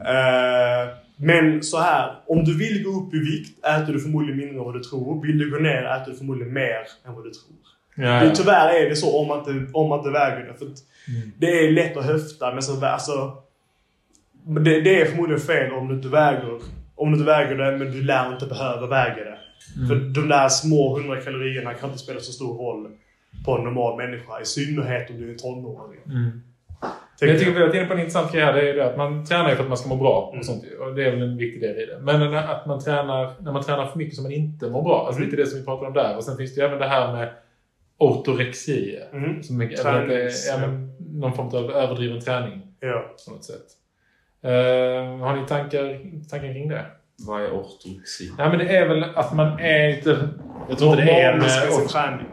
Eh, men så här. Om du vill gå upp i vikt äter du förmodligen mindre än vad du tror. Vill du gå ner äter du förmodligen mer än vad du tror. Ja, ja. tyvärr är det så om man inte, om man inte väger det. För Mm. Det är lätt att höfta men så, alltså, men det, det är förmodligen fel om du inte väger om du inte väger det men du lär inte behöva väga det. Mm. För de där små 100 kalorierna kan inte spela så stor roll på en normal människa. I synnerhet om du är tonåring. Mm. Tänker Jag tycker vi har varit inne på en intressant grej här. Det är det att man tränar för att man ska må bra. Mm. Och, sånt, och det är väl en viktig del i det. Men att man tränar, när man tränar för mycket som man inte mår bra. Alltså Mm. lite det som vi pratade om där. Och sen finns det ju även det här med ortorexi. Mm. Som är, att det Tränings- är ja, någon form av överdriven träning Ja. på något sätt. Eh, har ni tankar, tankar kring det? Vad är ortodoxi? Nej, men det är väl att man är inte... Jag tror inte det är en... Manisk med sin träning.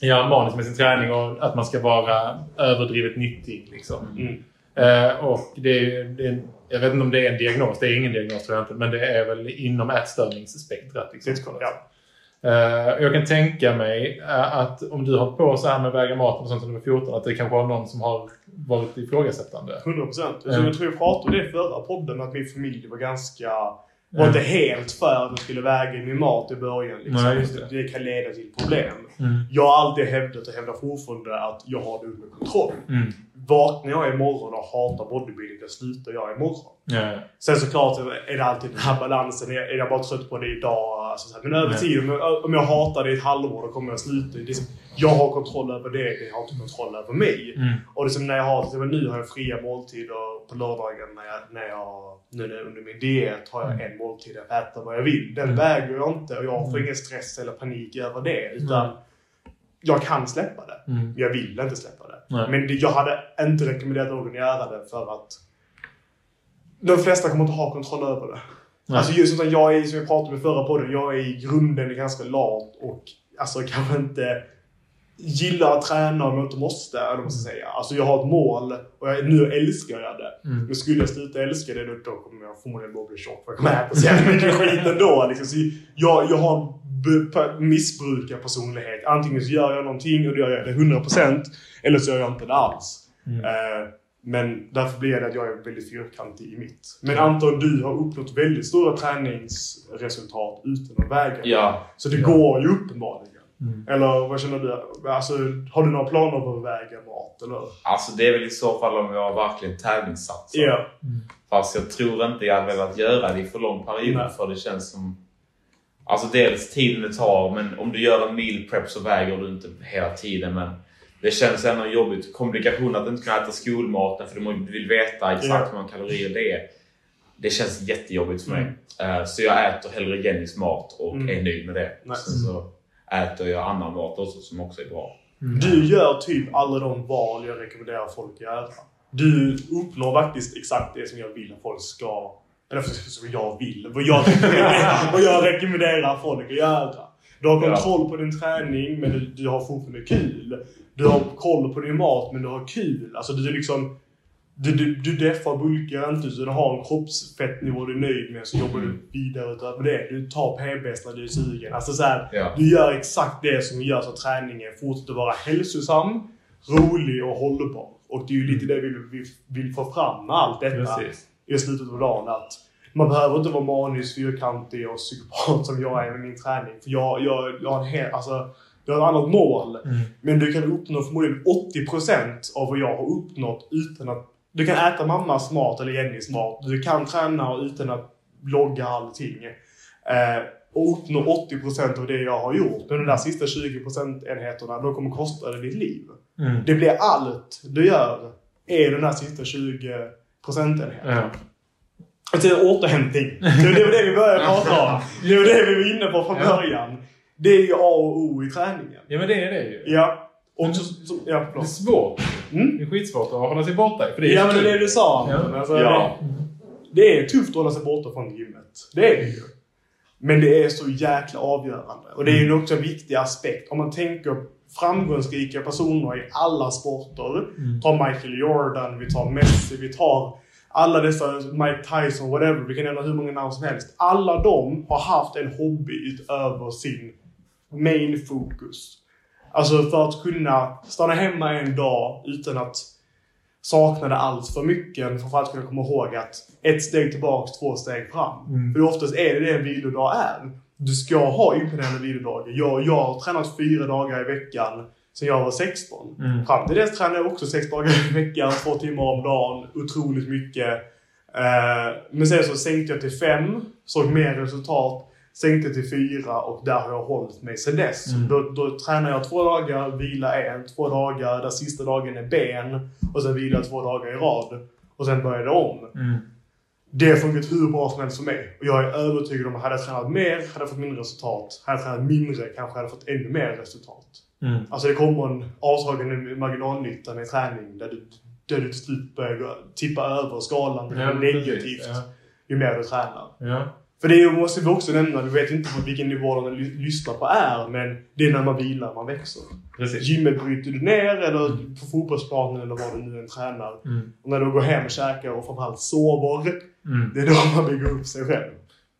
Ja, manisk med sin träning och att man ska vara överdrivet nyttig. Liksom. Mm. Eh, och det är, det är, jag vet inte om det är en diagnos, det är ingen diagnos tror jag inte, men det är väl inom ätstörningsspektrat. Liksom, tror jag. Eh, jag kan tänka mig eh, att om du har på så här med väga maten och sånt när du var 14, att det kanske var någon som har varit ifrågasättande. 100 procent. Ja. Jag tror vi pratade om det i förra podden att min familj var ganska... Var inte helt för att jag skulle väga min mat i början. Liksom. Nej, det. det kan leda till problem. Mm. Jag har alltid hävdat och hävdar fortfarande att jag har det under kontroll. Mm. Vaknar jag imorgon och hatar bodybuilding, då slutar jag imorgon. Ja. Sen såklart är det alltid den här balansen. Är jag bara trött på det idag? Alltså, så här. Men över Nej. tid, om jag, jag hatar det i ett halvår, då kommer jag sluta. Det är som, jag har kontroll över det, det har inte kontroll över mig. Mm. Och det är som när jag har, exempel nu har jag fria måltider på lördagen när jag, när jag nu när- under min diet har jag en måltid att äta vad jag vill. Den Mm. väger jag inte och jag får Mm. ingen stress eller panik över det. Utan jag kan släppa det. Mm. Men jag vill inte släppa det. Nej. Men jag hade inte rekommenderat någon att göra det för att de flesta kommer inte ha kontroll över det. Nej. Alltså just som jag är, som jag pratade med förra podden, jag är i grunden ganska lat och alltså kanske inte gillar att träna om jag inte måste, eller vad säga. Alltså jag har ett mål och jag, nu älskar jag det. Mm. Men skulle jag sluta älska det då, då kommer jag förmodligen bara bli tjock för jag kommer äta så jävla mycket skit ändå. Liksom. Så jag, jag har en b- p- missbrukarpersonlighet. Antingen så gör jag någonting och då gör jag det 100% eller så gör jag inte det alls. Mm. Eh, men därför blir det att jag är väldigt fyrkantig i mitt. Men Anton, du har uppnått väldigt stora träningsresultat utan att väga. Ja, Så det Ja. går ju uppenbarligen. Mm. Eller vad känner du? Alltså, har du några planer på att väga mat? Eller? alltså det är väl i så fall om jag verkligen tävlingssatsar. Ja. Fast jag tror inte jag hade velat göra det i för lång period Nej. för det känns som... Alltså dels tiden det tar, men om du gör en meal prep så väger du inte hela tiden. Men det känns ändå jobbigt. Kommunikation, att inte kunna äta skolmaten för du vill veta exakt hur många kalorier det är. Det känns jättejobbigt för mig. Mm. Eh, Så jag äter hellre Jennys mat och Mm. är nöjd med det. Nice. Sen så äter jag annan mat också som också är bra. Mm. Du gör typ alla de val jag rekommenderar folk att göra. Du uppnår faktiskt exakt det som jag vill att folk ska... Eller som jag vill. Vad jag vad jag rekommenderar folk att göra. Du har kontroll på din träning men du, du har fortfarande kul. Du har koll på din mat men du har kul. Alltså du liksom... Du, du, du deffar bulkar inte så du har en kroppsfettnivå du är nöjd med så jobbar du vidare utöver det. Du tar PBs när du är sugen. Alltså så här, Ja. du gör exakt det som gör så att träningen fortsätter vara hälsosam, rolig och hållbar. Och det är ju lite det vi vill, vill få fram med allt detta Precis. I slutet av dagen. Att man behöver inte vara manisk, fyrkantig och psykopat som jag är med min träning. För jag, jag, jag har en hel, alltså, jag har ett annat mål. Mm. Men du kan uppnå förmodligen 80% av vad jag har uppnått utan att... Du kan äta mammas mat eller Jennys mat. Du kan träna utan att logga allting. Eh, och uppnå 80% av det jag har gjort. Men de där sista 20% enheterna, de kommer kosta dig ditt liv. Mm. Det blir allt du gör är den där sista 20 procentenheten. Ja. Alltså återhämtning. Det var det vi började prata om. Det var det vi var inne på från Ja. början. Det är ju A och O i träningen. ja, men det är det ju. Ja. Och så, så, ja, Det är svårt. Mm? Det är skitsvårt att hålla sig borta. För det är Ja, men det är det du sa. Ja. Alltså, Ja. det- det är tufft att hålla sig borta från gymmet. Det är det ju. Men det är så jäkla avgörande. Och det är ju också en viktig aspekt. Om man tänker framgångsrika personer i alla sporter. Mm. Ta Michael Jordan, vi tar Messi, vi tar alla dessa, Mike Tyson, whatever. Vi kan nämna hur många namn som helst. Alla de har haft en hobby utöver sin main fokus. Alltså för att kunna stanna hemma en dag utan att sakna det allt för mycket. För att kunna komma ihåg att ett steg tillbaks, två steg fram. Mm. För oftast är det det en vilodag är. Du ska ha imponerande vilodagar. Jag, jag har tränat fyra dagar i veckan sedan jag var 16. Mm. Fram till dess tränade jag också sex dagar i veckan, två timmar om dagen. Otroligt mycket. Eh, men sen så sänkte jag till fem, såg mer resultat. Sänkte till fyra och där har jag hållit mig sedan dess. Mm. Då, då tränar jag två dagar, vila en, två dagar, där sista dagen är ben. Och sen vilar jag två dagar i rad. Och sen börjar det om. Mm. Det har funkat hur bra som helst för mig. Och jag är övertygad om att hade jag tränat mer, hade jag fått mindre resultat. Hade jag tränat mindre kanske hade jag fått ännu mer resultat. Mm. Alltså det kommer en avtagande marginalnytta med träning där du, där du till slut börjar tippa över skalan Ja, negativt ja. ju mer du tränar. Ja. För det måste vi också nämna, du vet inte på vilken nivå de ly- lyssnar på är, men det är när man vilar man växer. Precis. Gymmet bryter du ner eller på fotbollsplanen eller vad du nu än tränar. Mm. Och när du går hem och käkar och framförallt sover, Mm. det är då man bygger upp sig själv.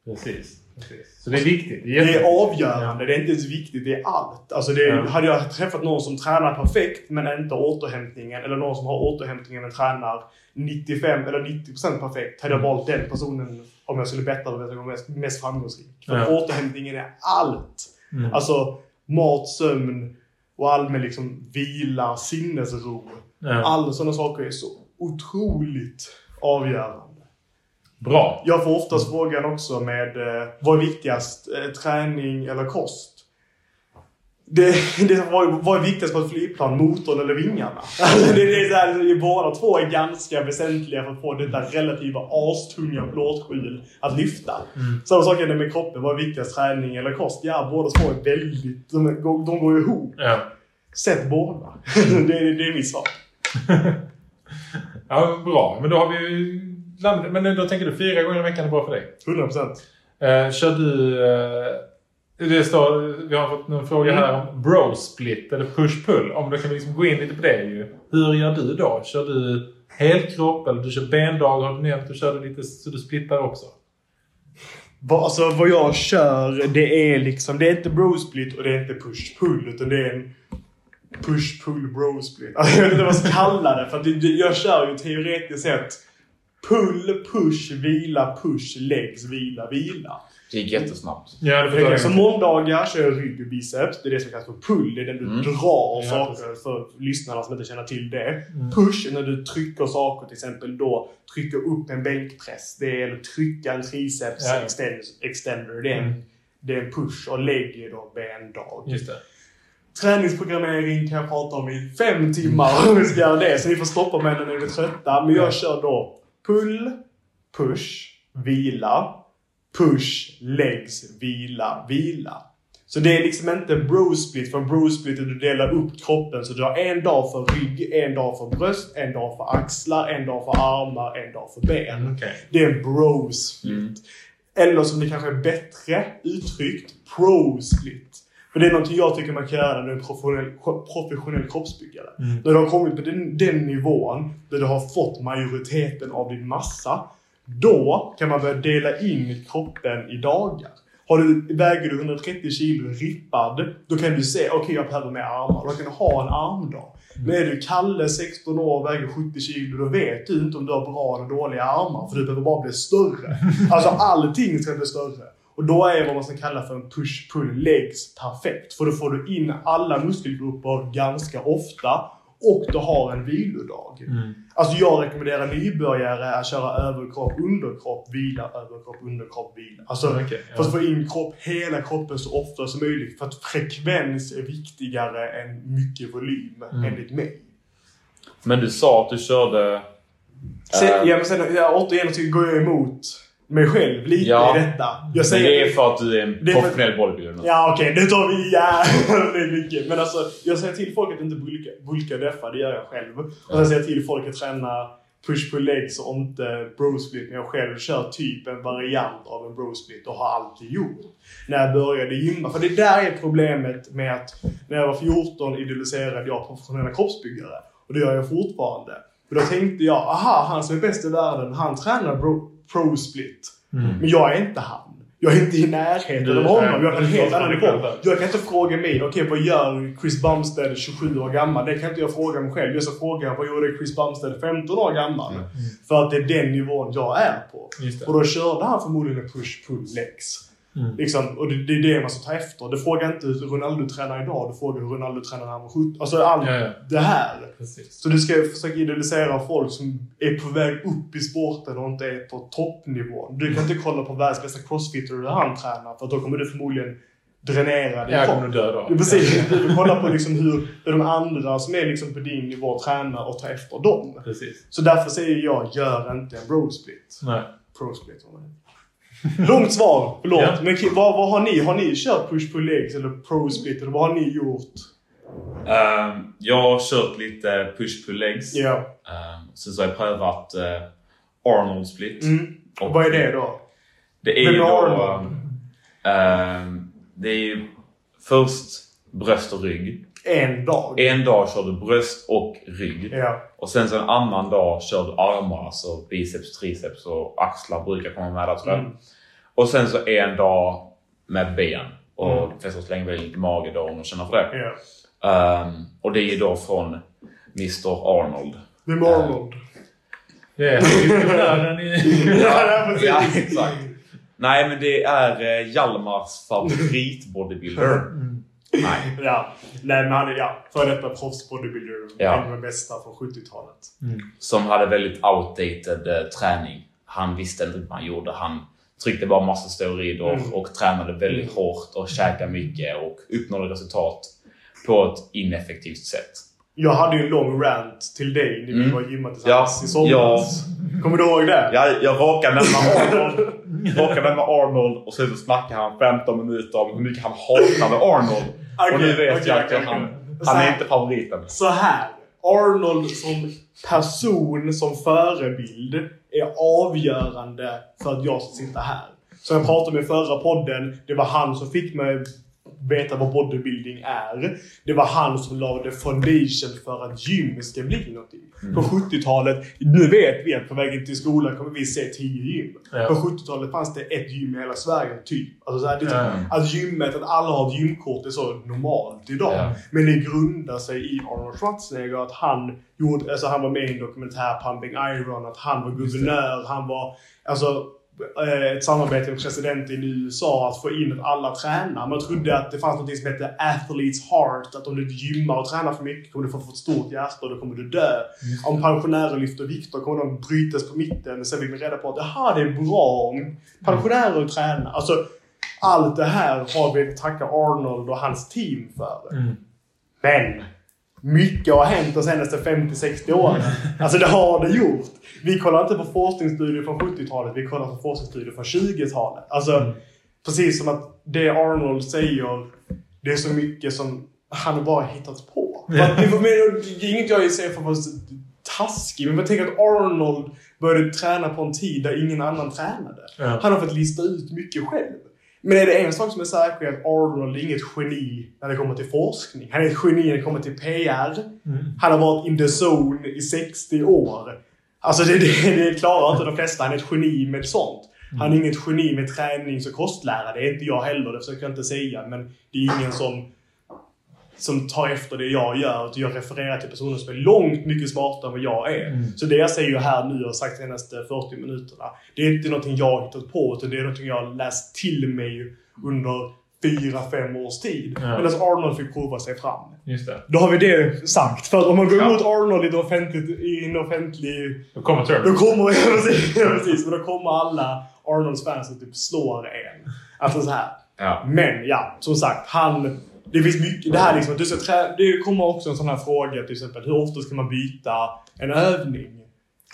Precis. Precis. Så det är viktigt. Det är, Det är avgörande, det är inte ens viktigt, det är allt. Alltså det, Ja. Hade jag träffat någon som tränar perfekt men inte återhämtningen, eller någon som har återhämtningen men tränar 95 eller 90% perfekt, hade jag Mm. valt den personen om jag skulle betta vem som var mest, mest framgångsrik. För Ja. återhämtningen är allt. Mm. Alltså mat, sömn och allmän liksom vila, sinnesro. Ja. Alla sådana saker är så otroligt avgörande. Bra. Jag får oftast frågan också med eh, vad är viktigast? Eh, träning eller kost? Det, det vad, vad är viktigast på ett flygplan? Motorn eller vingarna? Alltså det, det är så här, båda två är ganska väsentliga för att få detta relativa astunga plåtskjul att lyfta. Mm. Samma sak är det med kroppen. Vad är viktigast? Träning eller kost? Ja, båda två är väldigt... De, de, går ihop. Ja. Sätt båda. det, är- det är mitt svar. ja, bra. Men då har vi ju. Men då tänker du fyra gånger i veckan är bra för dig? 100%. Eh, kör du... Eh, det står, vi har fått en fråga här om bro-split eller push-pull. Om du kan liksom gå in lite på det ju. Hur gör du då? Kör du helkropp eller du kör bendag har du nämnt. Du kör lite så du splittar också. Alltså vad jag kör, det är liksom, det är inte bro-split och det är inte push-pull. Utan det är en push-pull bro-split. Alltså, jag vet inte vad jag ska kalla det. För jag kör ju teoretiskt sett pull, push, vila, push, legs, vila, vila. Det gick jättesnabbt. Ja, det förstår jag. Så måndagar kör jag rygg och biceps. Det är det som kallas för pull. Det är den du Mm. drar Ja, saker för lyssnarna som inte känner till det. Mm. Push är när du trycker saker, till exempel då trycker upp en bänkpress. Det är eller trycka en triceps Ja, ja. extend, extender. Det är, en, Mm. det är en push och lägg är då bendag. Just det. Träningsprogrammering kan jag prata om i fem timmar om vi ska göra det. Så ni får stoppa mig när ni är trötta. Men jag kör då pull, push, vila, push, legs, vila, vila. Så det är liksom inte bro-split. För bro-split du delar upp kroppen. Så du har en dag för rygg, en dag för bröst, en dag för axlar, en dag för armar, en dag för ben. Okej. Det är en bro-split. Mm. Eller som det kanske är bättre uttryckt, pro-split. För det är någonting jag tycker man kan göra när du är professionell, professionell kroppsbyggare. Mm. När du har kommit på den, den nivån, där du har fått majoriteten av din massa. Då kan man börja dela in kroppen i dagar. Har du, väger du 130 kilo rippad, då kan du se, okej jag behöver mer armar. Då kan du ha en armdag. Men är du Kalle, 16 år, väger 70 kilo, då vet du inte om du har bra eller dåliga armar. För du behöver bara bli större. Alltså allting ska bli större. Och då är vad man ska kalla för en push-pull legs perfekt. För då får du in alla muskelgrupper ganska ofta. Och du har en vilodag. Mm. Alltså jag rekommenderar nybörjare att köra överkropp, underkropp, vila, överkropp, underkropp, vila. Alltså Okej, ja. för att få in kropp, hela kroppen så ofta som möjligt. För att frekvens är viktigare än mycket volym, Mm. enligt mig. Men du sa att du körde... Sen, eh, ja, men sen, ja, återigen så går jag emot mig själv lite Ja. i detta. Jag säger, det är för att du är en professionell bodybuilder. Ja okej, det tar vi jävligt mycket. Men alltså, jag säger till folk att inte bulka, bulka deffa, det gör jag själv. Och sen säger jag till folk att träna push-pull legs och inte bro-split. Men jag själv kör typ en variant av en bro-split och har alltid gjort. När jag började gymma. För det där är problemet med att när jag var 14 idealiserade jag professionella kroppsbyggare. Och det gör jag fortfarande. Och då tänkte jag, aha, han som är bäst i världen, han tränar bro- pro-split. Men jag är inte han. Jag är inte i närheten av honom. Jag är på en helt annan nivå. Jag kan inte fråga mig, okej vad gör Chris Bumstead 27 år gammal? Det kan inte jag fråga mig själv. Jag ska fråga, vad gjorde Chris Bumstead 15 år gammal? För att det är den nivån jag är på. Och då körde han förmodligen en push-pull-legs. Mm. Liksom, och det, det är det man ska ta efter. Du frågar inte hur Ronaldo tränar idag, du frågar hur Ronaldo tränar när han var 17. Alltså allt Ja, ja. det här. Precis. Så du ska försöka idealisera folk som är på väg upp i sporten och inte är på toppnivån. Du kan inte kolla på världens bästa crossfitter hur han tränar för då kommer du förmodligen dränera din Jag kropp. kommer dö då. Precis. Du kollar på liksom hur, hur de andra som är liksom på din nivå tränar och tar efter dem. Precis. Så därför säger jag, gör inte en bro split. Nej. Pro split. heter. Långt svar, förlåt. Ja. Men vad, vad har ni? Har ni kört push pull legs eller pro split? Eller vad har ni gjort? Ehm, jag har kört lite push-pull legs. Ja. Ehm, sen så har jag prövat eh, Arnold split. Mm. Och vad är det då? Det är ju då... Ehm, det är ju först bröst och rygg. En dag? En dag kör du bröst och rygg. Ja. Och sen så en annan dag kör du armar, alltså biceps, triceps och axlar brukar komma med där tror jag. Mm. Och sen så en dag med ben. Och Mm. flesta slänger väl lite mage då om de känner för det. ja. Ehm, och det är ju då från Mr Arnold. Vem är Arnold? Det är han. Ja. Ja, exakt. Nej, men det är eh, Hjalmars favoritbodybuilder. Mm. Nej. Ja. Nej, men han är ja, för detta proffsbodybuilder. Ja. En av de bästa från 70-talet. Som hade väldigt outdated eh, träning. Han visste inte vad han gjorde. Han tryckte bara massa steroider Mm. och tränade väldigt hårt och käkade mycket och uppnådde resultat på ett ineffektivt sätt. Jag hade ju en lång rant till dig när vi Mm. var och gymmade tillsammans Ja, i somras. Kommer du ihåg det? Jag, jag råkade nämna Arnold. råkade nämna Arnold och sen så snackade han 15 minuter om hur mycket han hatade Arnold. Och nu vet okej, jag att okej, han, han är inte favoriten. Så här. Arnold som person, som förebild, är avgörande för att jag ska sitta här. Som jag pratade med i förra podden, det var han som fick mig veta vad bodybuilding är. Det var han som lade foundation för att gym ska bli någonting. På 70-talet, nu vet vi att på vägen till skolan kommer vi se 10 gym. Ja. På 70-talet fanns det ett gym i hela Sverige, typ. Alltså så här, det, är Ja. typ att gymmet, att alla har ett gymkort är så normalt idag. Ja. Men det grundar sig i Arnold Schwarzenegger. Att han, gjorde, alltså han var med i en dokumentär, Pumping Iron. Att han var guvernör. Han var alltså, ett samarbete med presidenten i USA. Att få in alla tränar. Man trodde att det fanns något som hette Athlete's Heart. Att om du gymmar och tränar för mycket kommer du få ett stort hjärta och då kommer du dö. Om pensionärer lyfter vikter kommer de brytas på mitten. Sen fick vi reda på att aha, det är bra om pensionärer tränar. Alltså, allt det här har vi att tacka Arnold och hans team för. Mm. Men mycket har hänt de senaste 50-60 åren. Alltså det har det gjort. Vi kollar inte på forskningsstudier från 70-talet, vi kollar på forskningsstudier från 20-talet. Alltså, precis som att det Arnold säger, det är så mycket som han bara hittat på. Det, men, det är inget jag säger för att vara taskig, men jag tänker att Arnold började träna på en tid där ingen annan tränade. Ja. Han har fått lista ut mycket själv. Men är det en sak som är säker är att Arnold är inget geni när det kommer till forskning. Han är ett geni när det kommer till PR. Mm. Han har varit in the zone i 60 år. Alltså det, det, det klarar inte de flesta. Han är ett geni med sånt. Han är inget geni med tränings och kostlära. Det är inte jag heller, det försöker jag inte säga. Men det är ingen som, som tar efter det jag gör. Utan jag refererar till personer som är långt mycket smartare än vad jag är. Mm. Så det jag säger här nu och har sagt de senaste 40 minuterna. Det är inte någonting jag har hittat på. Utan det är någonting jag har läst till mig under 4-5 års tid. Ja. Medan Arnold fick prova sig fram. Just det. Då har vi det sagt. För om man går Ja. emot Arnold i en offentlig, i en offentlig Då kommer då Turbo. kommer, ja, precis, ja, precis, men då kommer alla Arnolds fans att typ slår en. Alltså så här. Ja. Men ja, som sagt, han... Det finns mycket, det här liksom, att du ska trä, det kommer också en sån här fråga till exempel, hur ofta ska man byta en övning?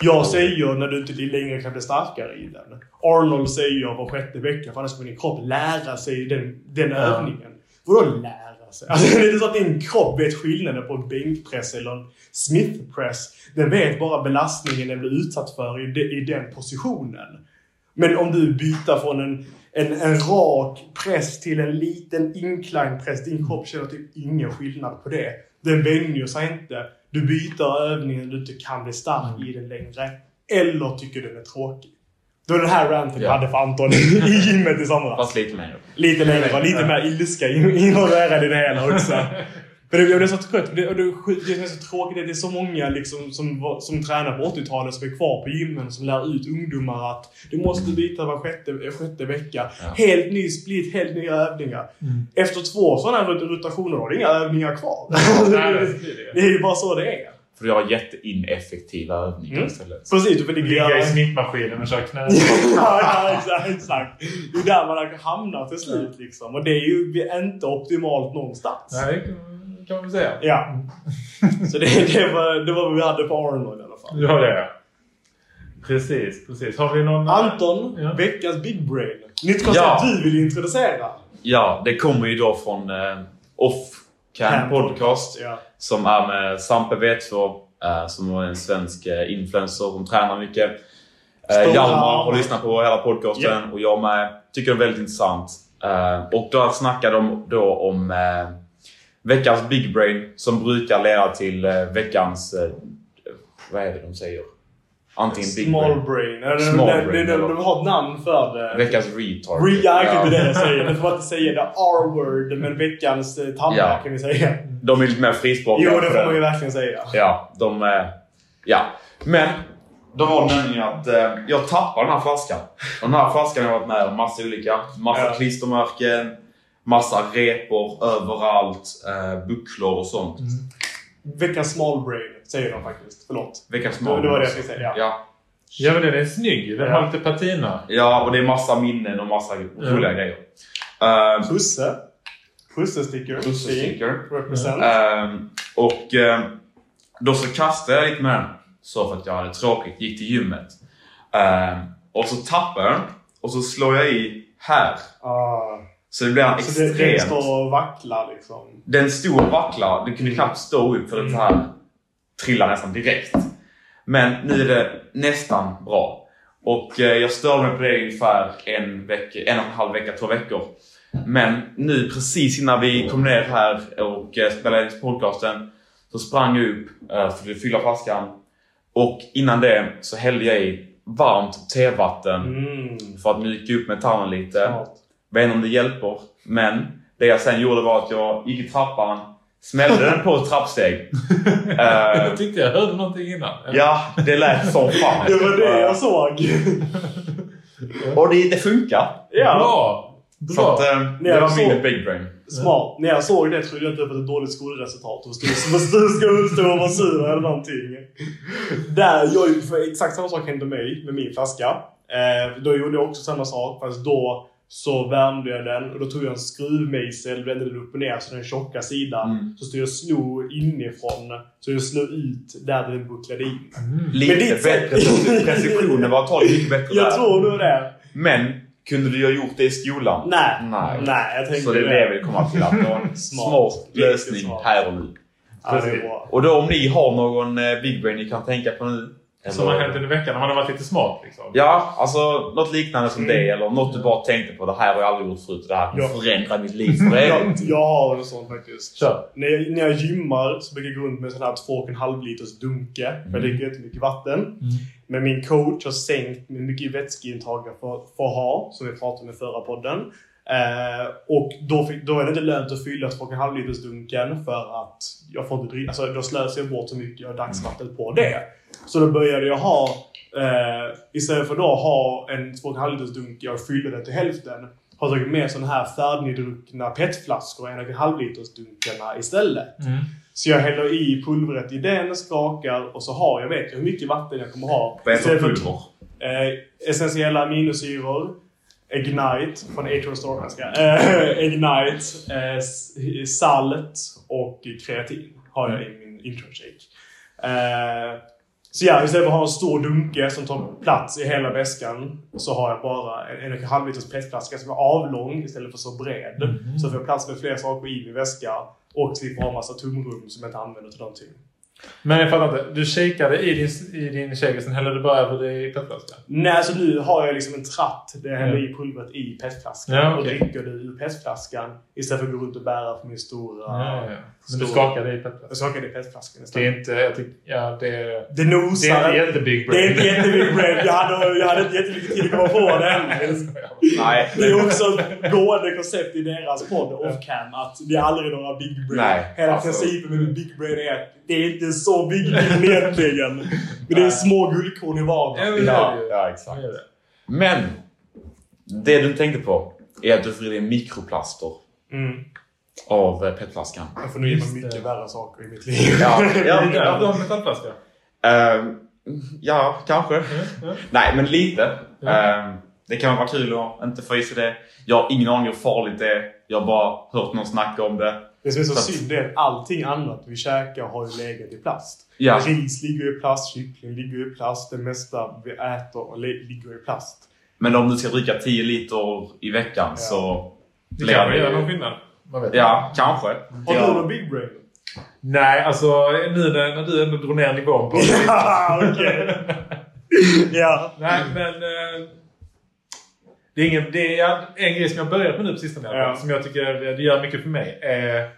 Jag säger när du inte längre kan bli starkare i den. Arnold säger var sjätte vecka, för annars kommer din kropp lära sig den, den Ja. övningen. Vadå lära sig. Alltså, det är inte så att din kropp vet skillnaden på en bänkpress eller en smithpress. Den vet bara belastningen den blir utsatt för i, de, i den positionen. Men om du byter från en, en, en rak press till en liten incline press, din kropp känner typ ingen skillnad på det. Den vänjer sig inte. Du byter övningen du inte kan bli stark i den längre. Eller tycker den är tråkig. Det var den här ranten jag Ja. hade för Anton i gymmet i somras. Fast lite mer. Lite längre lite mer ilska in- involverad i det hela också. För det, jag blev så trött. Det, det, det som är så tråkigt är att det är så många liksom, som, som tränar på 80-talet som är kvar på gymmen som lär ut ungdomar att du måste byta var sjätte, sjätte vecka. Ja. Helt ny split, helt nya övningar. Efter två sådana rotationer har du inga övningar kvar. Nej, det det. det är ju bara så det är. För du har jätteineffektiva övningar Mm. istället. Precis, du får ligga i snittmaskinen och köra knä. ja, ja, exakt, exakt. Det är där man har hamnat till slut liksom. Och det är ju inte optimalt någonstans. Nej, det kan man säga. Ja. Så det, det, var, det var vad vi hade på Arnold i alla fall. Har det. Precis, precis. Har vi någon... Anton, Ja. veckans Big Brain. Nytt koncept Ja. du vill introducera. Ja, det kommer ju då från eh, Off Can Podcast. Ja. Som är med Sampe V2 eh, som är en svensk eh, influencer som tränar mycket. Eh, Hjalmar har lyssnat på hela podcasten och jag med. Tycker det är väldigt intressant. Eh, och då snackar de då om eh, veckans Big Brain som brukar leda till eh, veckans... Eh, vad är det de säger? Antingen Big Small Brain. brain. Small de, brain, de, de, har ett namn för det. Veckans retard. Re- ja, det är det jag säger. Du får inte säga det R-word, men veckans eh, tandläkare Ja. kan vi säga. De är lite mer frispråkiga. Jo, det får man ju verkligen säga. Ja, de... eh, Ja. Men då var det nämligen att eh, jag tappade den här flaskan. Den här flaskan har jag varit med om massa olika. Massa Ja. klistermärken, massa repor överallt, eh, bucklor och sånt. Veckans small brain, säger de faktiskt. Förlåt. Veckans Det, det var det jag skulle säga. Ja. Ja. Ja, men den är snygg. Den Ja. har lite patina. ja, och det är massa minnen och massa roliga grejer. Uh, Pusse. Pusse-sticker. Pusse-sticker. Represent. Ehm, och ehm, då så kastade jag lite med den. Så för att jag hade tråkigt, gick till gymmet. Ehm, och så tappar jag den. Och så slår jag i här. Ah. Så det blir en Så extremt... står och vacklar liksom. Den stod och vacklade. Den kunde knappt stå upp för den så här trillade nästan direkt. Men nu är det nästan bra. Och eh, jag störde mig på det ungefär en, vecka, en och en halv vecka, två veckor. Men nu precis innan vi kom ner här och eh, spelade in podcasten så sprang jag upp eh, för att fylla flaskan. Och innan det så hällde jag i varmt tevatten Mm. för att mjuka upp med tarmen lite. Smart. Vet inte om det hjälper. Men det jag sen gjorde var att jag gick i trappan, smällde den på ett trappsteg. Eh, Jag tyckte jag hörde någonting innan. ja, det lät som fan. Det var det jag såg. Och det, det funkar. ja. Bra! Så Bra! att, eh, Nej, det var så- min big brain. Smart. När jag såg det trodde jag inte att det var ett dåligt skolresultat. Och stod stod och var sur eller någonting. Där, jag, för exakt samma sak hände mig med min flaska. Eh, då gjorde jag också samma sak fast då så värmde jag den och då tog jag en skruvmejsel, vände den upp och ner så den tjocka sidan. Mm. Så stod jag och slog inifrån. Så jag slog ut där den bucklade in. Lite ditt bättre. Precisionen var antagligen mycket bättre Jag där. tror nog det. Men, kunde du ha gjort det i skolan? Nej. Nej. Nej, jag tänkte Så det är det jag vill komma till. Att det var en Smart. smart lösning smart. här och nu. Ja. Och då om ni har någon eh, big brain ni kan tänka på nu. Som har hänt under veckan. Har man varit lite smart liksom. Ja, alltså något liknande som Mm. det eller något du bara tänkte på. Det här har jag aldrig gjort förut. Det här kommer Ja. förändra mitt liv för Jag, evigt. jag har en sån faktiskt. Kör. När jag, när jag gymmar så brukar jag gå runt med en sån här 2,5 liters dunke. För jag dricker inte mycket vatten. Men min coach har sänkt hur mycket vätskeintag jag får, får ha, som vi pratade om i förra podden. Eh, och då, fick, då är det inte lönt att fylla 2,5 liters dunken för att jag får inte dricka. Alltså då slösar jag bort så mycket av dagsvatten på det. Så då började jag ha, eh, istället för då ha en 2,5 liters dunk jag fyller den till hälften, har tagit med sådana här färdigdruckna petflaskor, 1,5 liters dunkarna istället. Mm. Så jag häller i pulvret i den, skakar och så har jag, vet jag hur mycket vatten jag kommer ha. Vad är det för pulver? Eh, essentiella aminosyror. Ignite från Atrial ska. Eh, Ignite. Eh, salt och kreatin har jag i min intro shake. Eh, Så ja, istället för att ha en stor dunke som tar plats i hela väskan så har jag bara en en och en halv liters petflaska som är avlång istället för så bred. Mhm. Så får jag plats med fler saker i min väska och slipper ha massa tomrum som jag inte använder till någonting. Men jag fattar inte. Du shakade i din, i din shaker, sen hällde du bara över det i petflaskan? Nej, så nu har jag liksom en tratt där jag häller Ja. i pulvret i petflaskan Ja, och okej. dricker det ur petflaskan istället för att gå runt och bära för min stora... Ja, ja. Men du skakade i petflaskan? Jag skakar det i petflaskan Det istället. är inte... Jag tycker, ja, det, Det det nosar. är inte jättebig Det är brain. inte jättebig brain. Jag hade, jag hade inte jättemycket tid att komma på det heller. Nej. Det är också ett gående koncept i deras podd off-cam att det är aldrig några big brain. Nej, Hela alltså- principen med big brain är att det är inte så big brain egentligen. Men det är små guldkorn i vardagen. det Ja, det ja, exakt. Det det. Men det du tänkte på är att du får i dig mikroplaster Mm. Av eh, petflaskan. Jag får nog ge mig mycket värre saker i mitt liv. Ja, Ja, ja, du har metallflaska? Ehm, ja kanske. Ja, ja. Nej, men lite. Ja. Ehm, det kan vara kul att inte få i sig det. Jag har ingen aning hur farligt det är. Jag har bara hört någon snacka om det. Det som är så Så att- synd är att allting annat vi käkar har ju legat i plast. Ja. Ris ligger i plast, kyckling ligger i plast, det mesta vi äter ligger i plast. Men om du ska dricka 10 liter i veckan Ja. så Det kan det göra någon skillnad. Man vet Ja, kanske. Har du någon big brain? Nej, alltså nu när, när du ändå drog ner nivån på det. Ja, okej. ja. Nej, men... Eh, det är, ingen, det är en grej som jag har börjat med nu på sistone Ja. som jag tycker det gör mycket för mig. Är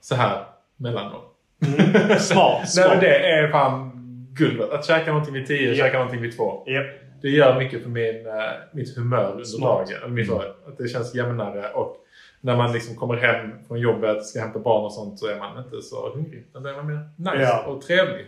så här mellanmål. Mm. Smart. Nej smart. men det är fan guld. Att käka någonting vid 10, Ja. käka någonting vid 2. Japp. Det gör mycket för min, eh, mitt humör under dagen. Mitt, Att det känns jämnare. Och när man liksom kommer hem från jobbet, ska hämta barn och sånt, så är man inte så hungrig. Utan då är man mer nice Ja. och trevlig.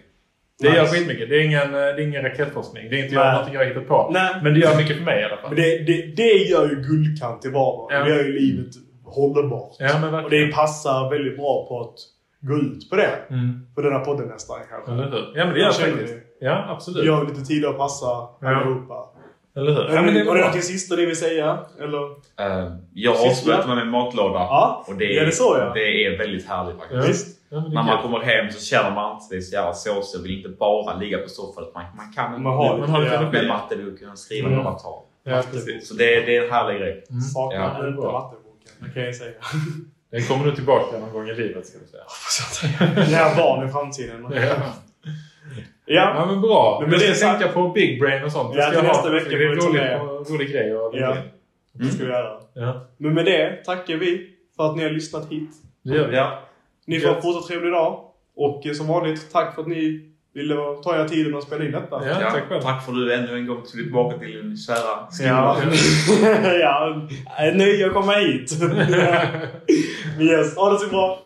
Det Nice. gör skitmycket. Det är ingen, eh, det är ingen raketforskning. Det är inte jag, någonting jag har hittat på. Nej. Men det gör mycket för mig i alla fall. Det, det, det gör ju guldkant i vardagen. Ja. Det gör ju livet hållbart. Ja, men Och det passar väldigt bra på att gå ut på det. Mm. På denna podden nästan kanske. Ja, men det gör Jag faktiskt. det. Ja, absolut. Gör lite tid att passa allihopa. Eller hur? Ja, men det är och det någonting sista ni vill säga? Eller? Ehm, jag ja. med min matlåda. Ja, Och det är, ja, det så ja. det är väldigt härligt faktiskt. Ja. När man kommer hem så känner man inte det är så jävla såsigt. Jag vill inte bara ligga på soffan. Man, man kan inte Man har Man har lite energi. med matteboken och skriva Mm. några tal. Ja. Så det, det är en härlig grej. Mm. Saknar Ja, inte bra. vattenboken. Det kan jag säga. Den kommer nu tillbaka någon gång i livet, ska vi säga. När barn i framtiden. Ja. Ja. Ja men bra. Men Men med jag det ska sagt- tänka på Big Brain och sånt. Det Ja, ska till jag nästa ha. vecka Det är en får vi ta rolig, rolig grej att Ja. in. Det ska vi göra. Ja, Men med det tackar vi för att ni har lyssnat hit. det gör vi. Ja. Ni får en Gött. fortsatt trevlig dag. Och eh, som vanligt, tack för att ni ville ta er tiden att spela in detta. Ja, Ja, tack själv. tack för att du ännu en gång tog tillbaka till din kära Ja, skola. ja. Nöje att komma hit. yes. Ha det så bra.